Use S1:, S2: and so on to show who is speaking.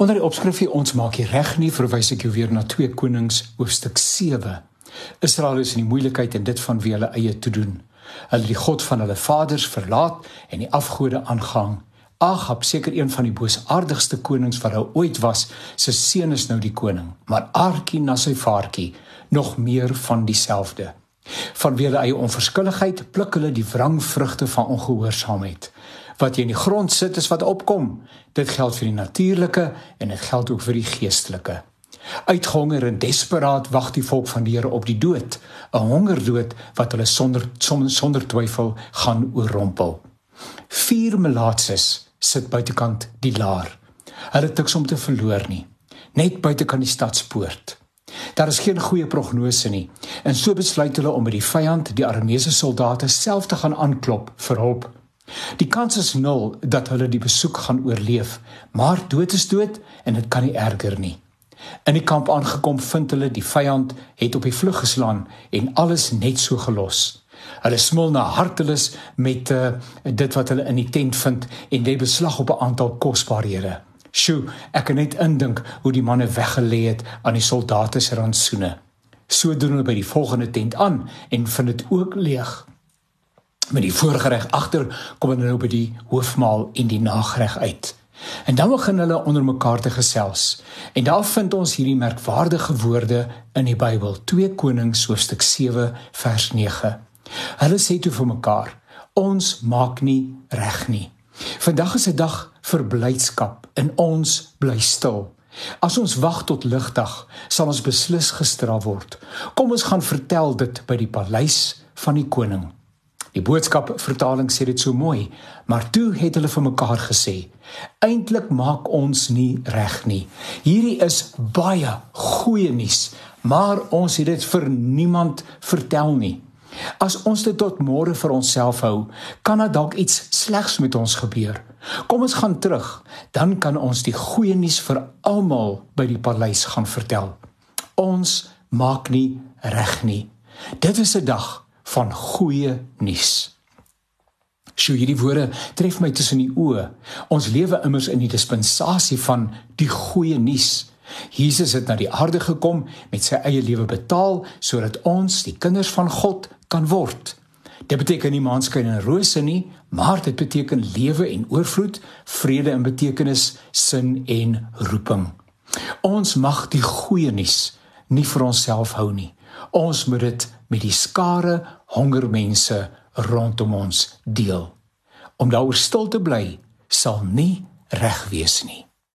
S1: Onder die opskrif hier ons maak hier reg nie verwys ek jou weer na 2 Konings hoofstuk 7. Israel is in die moeilikheid en dit van wie hulle eie te doen. Hulle die God van hulle vaders verlaat en die afgode aangang. Ahab, seker een van die boosaardigste konings wat daar ooit was, se seun is nou die koning, maar Arkie na sy vaartjie, nog meer van dieselfde. Vanweë hulle eie onverskilligheid pluk hulle die wrangvrugte van ongehoorsaamheid wat jy in die grond sit is wat opkom. Dit geld vir die natuurlike en dit geld ook vir die geestelike. Uitgehonger en desperaat wag die volk van die Here op die dood, 'n hongerdood wat hulle sonder sonder twyfel gaan oorrompel. Vier melaatses sit buitekant die laar. Hulle het niks om te verloor nie, net buitekant die stadspoort. Daar is geen goeie prognose nie. En so besluit hulle om by die vyand, die Arameese soldate self te gaan aanklop vir hulp. Die kans is nul dat hulle die besoek gaan oorleef, maar dood is dood en dit kan nie erger nie. In die kamp aangekom vind hulle die vyand het op die vlug geslaan en alles net so gelos. Hulle smil na hartelus met uh, dit wat hulle in die tent vind en lê beslag op 'n aantal kosbarehede. Sjoe, ek kan net indink hoe die manne weggelê het aan die soldate se rantsoene. So doen hulle by die volgende tent aan en vind dit ook leeg met die voorgereg agter kom hulle nou by die hoofmaal en die nagereg uit. En dan begin hulle onder mekaar te gesels. En daar vind ons hierdie merkwaardige woorde in die Bybel, 2 Konings hoofstuk 7 vers 9. Hulle sê toe vir mekaar: Ons maak nie reg nie. Vandag is 'n dag vir blydskap en ons bly stil. As ons wag tot ligdag, sal ons beslis gestraf word. Kom ons gaan vertel dit by die paleis van die koning. Die boodskap vertaling sê dit so mooi, maar toe het hulle vir mekaar gesê: "Eintlik maak ons nie reg nie. Hierdie is baie goeie nuus, maar ons het dit vir niemand vertel nie. As ons dit tot môre vir onsself hou, kan dit dalk iets slegs met ons gebeur. Kom ons gaan terug, dan kan ons die goeie nuus vir almal by die paleis gaan vertel. Ons maak nie reg nie. Dit is 'n dag van goeie nuus. Sjoe, hierdie woorde tref my tussen die oë. Ons lewe immers in die dispensasie van die goeie nuus. Jesus het na die aarde gekom met sy eie lewe betaal sodat ons die kinders van God kan word. Dit beteken nie maanskyn en rose nie, maar dit beteken lewe en oorvloed, vrede en betekenis, sin en roeping. Ons mag die goeie nuus nie vir onsself hou nie. Ons moet dit met die skare hongermense rondom ons deel. Om daaroor stil te bly sal nie reg wees nie.